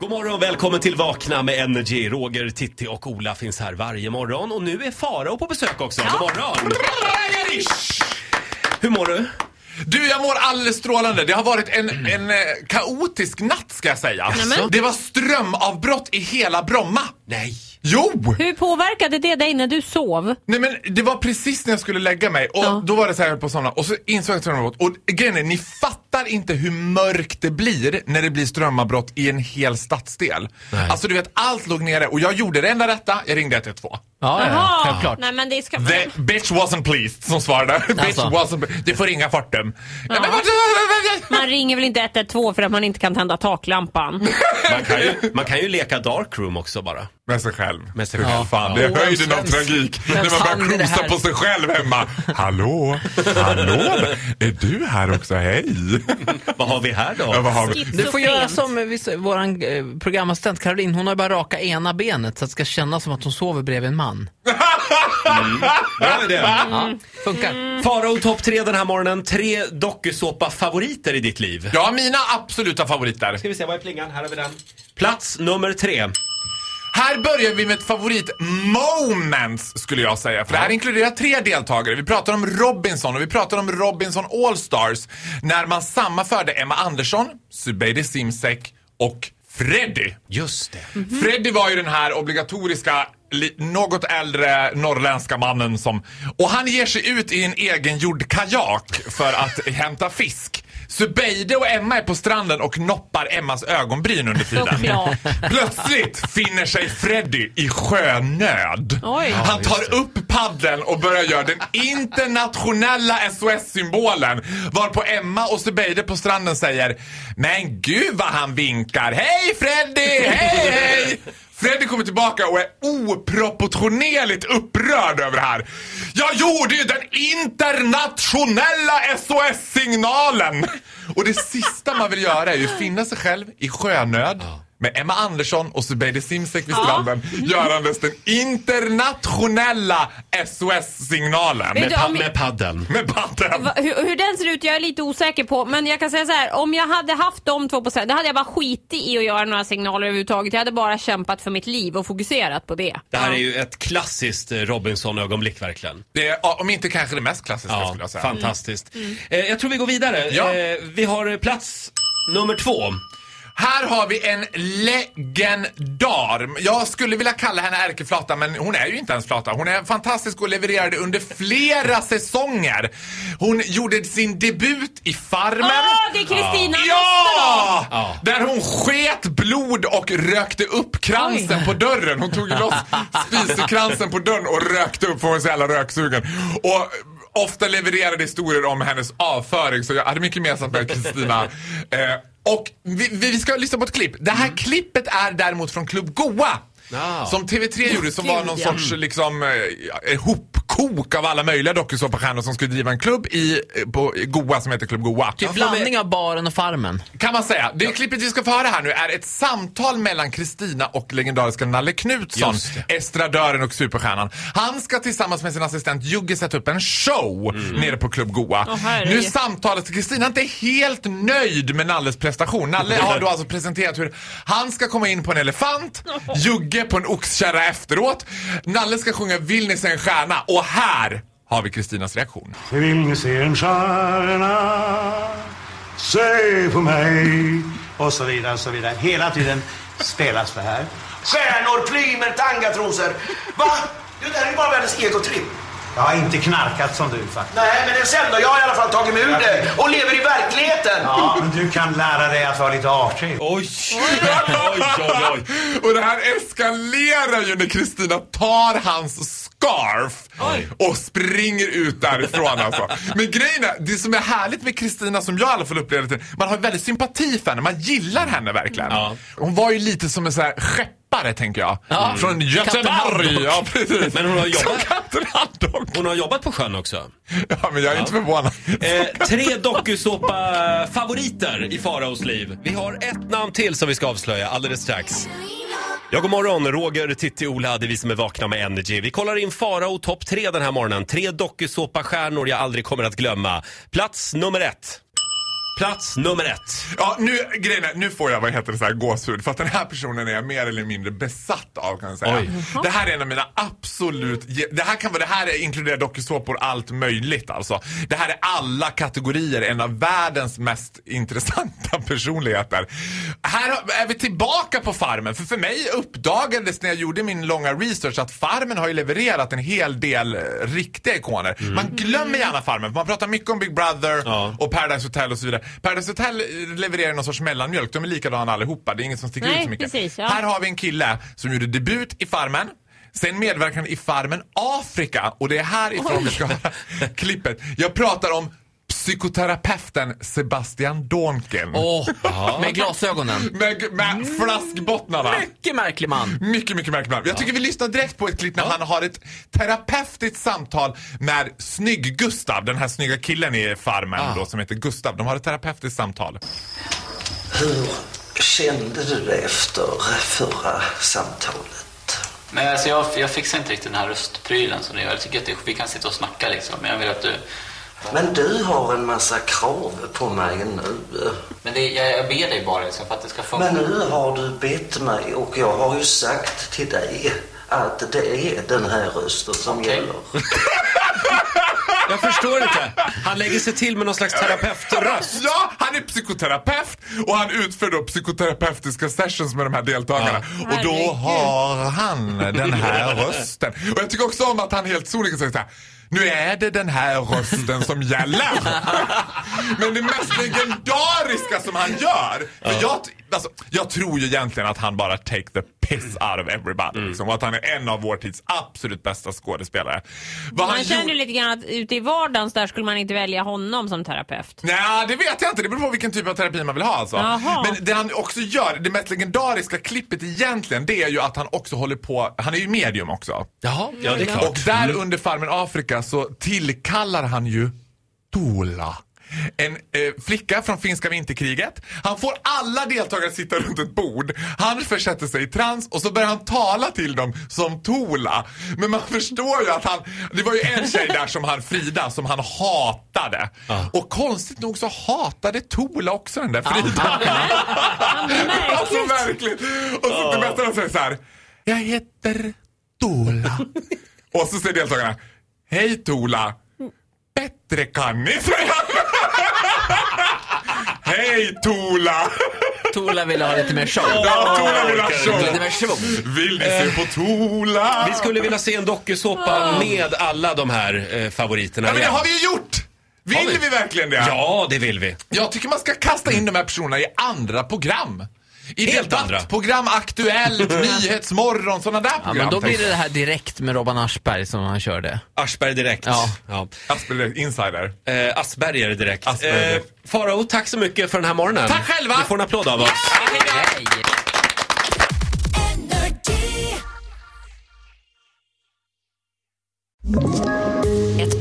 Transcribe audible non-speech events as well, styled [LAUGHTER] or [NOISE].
God morgon och välkommen till Vakna med Energy. Roger, Titti och Ola finns här varje morgon. Och nu är Farao på besök också. God morgon! Hur mår du? Du, jag mår alldeles strålande. Det har varit en, en eh, kaotisk natt ska jag säga. Nämen. Det var strömavbrott i hela Bromma. Nej. Jo! Hur påverkade det dig när du sov? Nej men det var precis när jag skulle lägga mig och Ja. då var det så här på sådana och så insåg jag att strömavbrott. Och grejen är, ni fattar inte hur mörkt det blir när det blir strömavbrott i en hel stadsdel. Nej. Alltså du vet, allt låg nere och jag gjorde det enda rätta, jag ringde 112. Ja, ja, självklart. Nej men det ska... The bitch wasn't pleased som svarade. [LAUGHS] bitch Alltså. wasn't pleased. Du får ringa Fortum. Ja. men, Man ringer väl inte 112 för att man inte kan tända taklampan? Man kan ju, man kan ju leka darkroom också bara. Med sig själv. Med sig själv. Fan, det är Ja. höjden av tragik. När man börjar här? på sig själv hemma. Hallå? Hallå? Är du här också? Hej! Vad har vi här då? Ja, vad har vi? Du får göra som våran eh, programassistent Caroline, hon har bara raka ena benet så att det ska kännas som att hon sover bredvid en man. Bra idé. Ja, funkar. Farao topp tre den här morgonen. Tre dokusåpa-favoriter i ditt liv. Ja, mina absoluta favoriter. Ska vi se, vad är plingan? Här har vi den. Plats nummer tre. Här börjar vi med ett favorit moments skulle jag säga. För det här inkluderar tre deltagare. Vi pratar om Robinson och vi pratar om Robinson Allstars. När man sammanförde Emma Andersson, Zubeide Simsek och Freddy. Just det. Freddy var ju den här obligatoriska li- något äldre norrländska mannen som... Och han ger sig ut i en egengjord kajak för att [LAUGHS] hämta fisk. Zubeide och Emma är på stranden och noppar Emmas ögonbryn under tiden. [LAUGHS] Plötsligt finner sig Freddy i sjönöd. Oj. Han tar upp paddeln och börjar göra den internationella SOS-symbolen. Varpå Emma och Zubeide på stranden säger Men gud vad han vinkar. Hej Freddy! Hej hej! Freddy kommer tillbaka och är oproportionerligt upprörd över det här. Jag gjorde ju den internationella SOS-signalen! Och det sista man vill göra är ju finna sig själv i sjönöd med Emma Andersson och Zubeide Simsek vid stranden görandes den internationella SOS-signalen. Med, pa- med paddeln. Med paddeln. Va, hur, hur den ser ut jag är lite osäker på men jag kan säga så här om jag hade haft de två på stranden, då hade jag bara skitit i att göra några signaler överhuvudtaget. Jag hade bara kämpat för mitt liv och fokuserat på det. Det här är ju ett klassiskt eh, Robinson-ögonblick verkligen. Det är, ja, om inte kanske det mest klassiska Ja, skulle jag säga. fantastiskt. Eh, jag tror vi går vidare. Ja. Eh, vi har plats nummer två. Här har vi en legendar. Jag skulle vilja kalla henne ärkeflata, men hon är ju inte ens flata. Hon är fantastisk och levererade under flera säsonger. Hon gjorde sin debut i Farmen. Åh, det är Kristina Ja! Ja. Där hon sket blod och rökte upp kransen på dörren. Hon tog loss spisekransen på dörren och rökte upp för hon var så jävla röksugen. Och ofta levererade historier om hennes avföring så jag hade mycket gemensamt med Kristina. Eh, och vi, vi ska lyssna på ett klipp. Det här klippet är däremot från Club Goa. Ja. Som TV3 gjorde som var någon sorts liksom eh, ihopkok av alla möjliga dokusåpastjärnor som skulle driva en klubb i, på Goa som heter Club Goa. Typ blandning av baren och farmen. Kan man säga. Det klippet vi ska få höra här nu är ett samtal mellan Kristina och legendariska Nalle Knutsson, estradören och superstjärnan. Han ska tillsammans med sin assistent Jugge sätta upp en show nere på Club Goa. Herregud. nu samtalet Kristina är inte helt nöjd med Nalles prestation. Nalle har då alltså presenterat hur han ska komma in på en elefant, Jugge på en oxkärra efteråt. Nalle ska sjunga Vill ni se en stjärna? Och här har vi Kristinas reaktion. Vill ni se en stjärna? Se på mig. Och så vidare, och så vidare. Hela tiden spelas det här. Stjärnor, plymer, tangatrosor. Va? Det där är ju bara världens egotripp. Jag har inte knarkat som du faktiskt. Nej, men det sen då? Jag har i alla fall tagit mig ur det och lever i verkligheten. Ja, men du kan lära dig att vara lite artig. Oj! oj, oj, oj. Och det här eskalerar ju när Kristina tar hans scarf och springer ut därifrån alltså. Men grejen är, det som är härligt med Kristina som jag i alla fall upplevde man har väldigt sympati för henne, man gillar henne verkligen. Ja. Hon var ju lite som en sån här skeppare tänker jag. Ja. Från Kapten Göteborg. Ja, precis. Men hon har jobbat-. Hon har jobbat på sjön också. Ja, men jag är inte förvånad. Eh, tre dokusåpa-favoriter i Faraos liv. Vi har ett namn till som vi ska avslöja alldeles strax. Ja, god morgon. Roger, Titti, Ola, det är vi som är vakna med Energy. Vi kollar in Farao topp tre den här morgonen. Tre dokusåpastjärnor jag aldrig kommer att glömma. Plats nummer ett. Plats nummer ett. Ja, nu, grejen är, nu får jag vad heter det, så här, gåshud för att den här personen är jag mer eller mindre besatt av kan jag säga. Oj. Det här är en av mina absolut, det här kan vara, det här är, inkluderar dokusåpor allt möjligt alltså. Det här är alla kategorier, en av världens mest intressanta [LAUGHS] personligheter. Här är vi tillbaka på Farmen, för för mig uppdagades när jag gjorde min långa research att Farmen har ju levererat en hel del eh, riktiga ikoner. Man glömmer gärna Farmen, för man pratar mycket om Big Brother Ja. och Paradise Hotel och så vidare. Paradise Hotel eh, levererar någon sorts mellanmjölk. De är likadana allihopa. Det är inget som sticker Nej, ut så mycket. precis, ja. Här har vi en kille som gjorde debut i Farmen. Sen medverkade han i Farmen Afrika och det är härifrån vi ska höra klippet. Jag pratar om psykoterapeuten Sebastian Donken. Åh, med glasögonen. Med, med flaskbottnarna. Mycket märklig man. Mycket, mycket märkligt. Jag tycker vi lyssnar direkt på ett klipp när han har ett terapeutiskt samtal med Snygg-Gustav, den här snygga killen i Farmen Ah. då som heter Gustav. De har ett terapeutiskt samtal. Hur kände du det efter förra samtalet? Men alltså jag, jag fixar inte riktigt den här röstprylen som du gör. Jag tycker att det, vi kan sitta och snacka liksom. Men jag vill att du... Men du har en massa krav på mig nu. Men det, jag, jag ber dig bara liksom, för att det ska funka. Men nu har du bett mig och jag har ju sagt till dig att det är den här rösten som Okej. gäller. [LAUGHS] Jag förstår inte. Han lägger sig till med någon slags terapeutröst. Ja, han är psykoterapeut och han utför då psykoterapeutiska sessions med de här deltagarna. Och då har han den här [LAUGHS] rösten. Och jag tycker också om att han helt sonika säger så här. Nu är det den här rösten som gäller. [LAUGHS] Men det mest legendariska som han gör. För jag, alltså, jag tror ju egentligen att han bara take the piss out of everybody. Liksom, och att han är en av vår tids absolut bästa skådespelare. Vad Man han känner ju lite grann att ute i vardagen där skulle man inte välja honom som terapeut. Nej, det vet jag inte. Det beror på vilken typ av terapi man vill ha alltså. Jaha. Men det han också gör, det mest legendariska klippet egentligen, det är ju att han också håller på, han är ju medium också. Jaha, ja det är klart. Och där under Farmen Afrika så tillkallar han ju Tula. En eh, flicka från finska vinterkriget. Han får alla deltagare att sitta runt ett bord. Han försätter sig i trans och så börjar han tala till dem som Tola. Men man [LAUGHS] förstår ju att han, det var ju en tjej där som han, Frida, som han hatade. Och konstigt nog så hatade Tola också den där Frida. [LAUGHS] Alltså verkligen. Och så det bästa han säger så här. Jag heter Tola. [LAUGHS] Och så säger deltagarna. Hej Tola. Bättre kan ni, säger han. Hej Tola. Tola ville ha lite mer show. Ja, Tola vill ha Lite show. mer svung. Vill ni se på Tola? Vi skulle vilja se en dokusåpa med alla de här eh, favoriterna Ja, men det igen. har vi ju gjort. Vill vi? vi verkligen det? Ja, det vill vi. Jag tycker man ska kasta in de här personerna i andra program. I Helt andra. debattprogram, Aktuellt, [LAUGHS] Nyhetsmorgon, sådana där Ja, program. men då blir det det här direkt med Robban Aschberg som han körde. Aschberg direkt. Ja. ja. Asperger Insider. Eh, Asperger direkt. Asperger. Eh, Farao, tack så mycket för den här morgonen. Tack själva. Du får en applåd av oss. Hej!